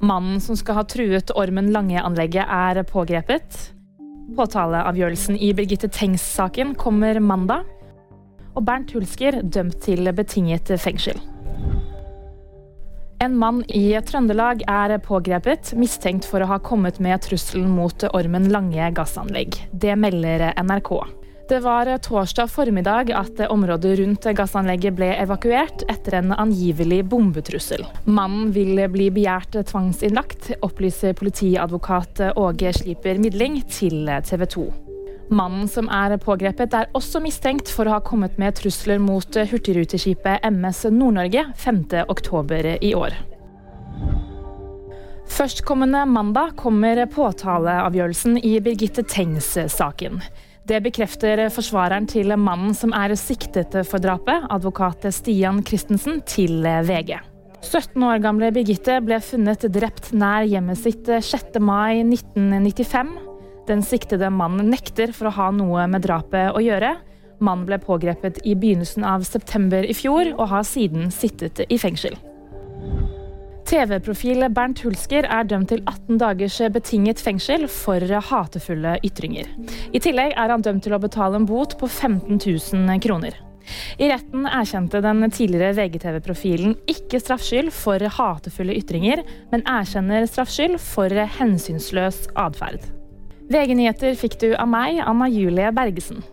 Mannen som skal ha truet Ormen Lange-anlegget, er pågrepet. Påtaleavgjørelsen i Birgitte Tengs-saken kommer mandag. Og Bernt Hulsker dømt til betinget fengsel. En mann i Trøndelag er pågrepet, mistenkt for å ha kommet med trusselen mot Ormen Lange gassanlegg. Det melder NRK. Det var torsdag formiddag at området rundt gassanlegget ble evakuert etter en angivelig bombetrussel. Mannen vil bli begjært tvangsinnlagt, opplyser politiadvokat Åge Sliper Midling til TV 2. Mannen som er pågrepet, er også mistenkt for å ha kommet med trusler mot hurtigruteskipet MS Nord-Norge 5.10 i år. Førstkommende mandag kommer påtaleavgjørelsen i Birgitte Tengs-saken. Det bekrefter forsvareren til mannen som er siktet for drapet, advokat Stian Christensen, til VG. 17 år gamle Birgitte ble funnet drept nær hjemmet sitt 6. mai 1995. Den siktede mannen nekter for å ha noe med drapet å gjøre. Mannen ble pågrepet i begynnelsen av september i fjor, og har siden sittet i fengsel. TV-profil Bernt Hulsker er dømt til 18 dagers betinget fengsel for hatefulle ytringer. I tillegg er han dømt til å betale en bot på 15 000 kroner. I retten erkjente den tidligere VGTV-profilen ikke straffskyld for hatefulle ytringer, men erkjenner straffskyld for hensynsløs atferd. VG-nyheter fikk du av meg, Anna Julie Bergesen.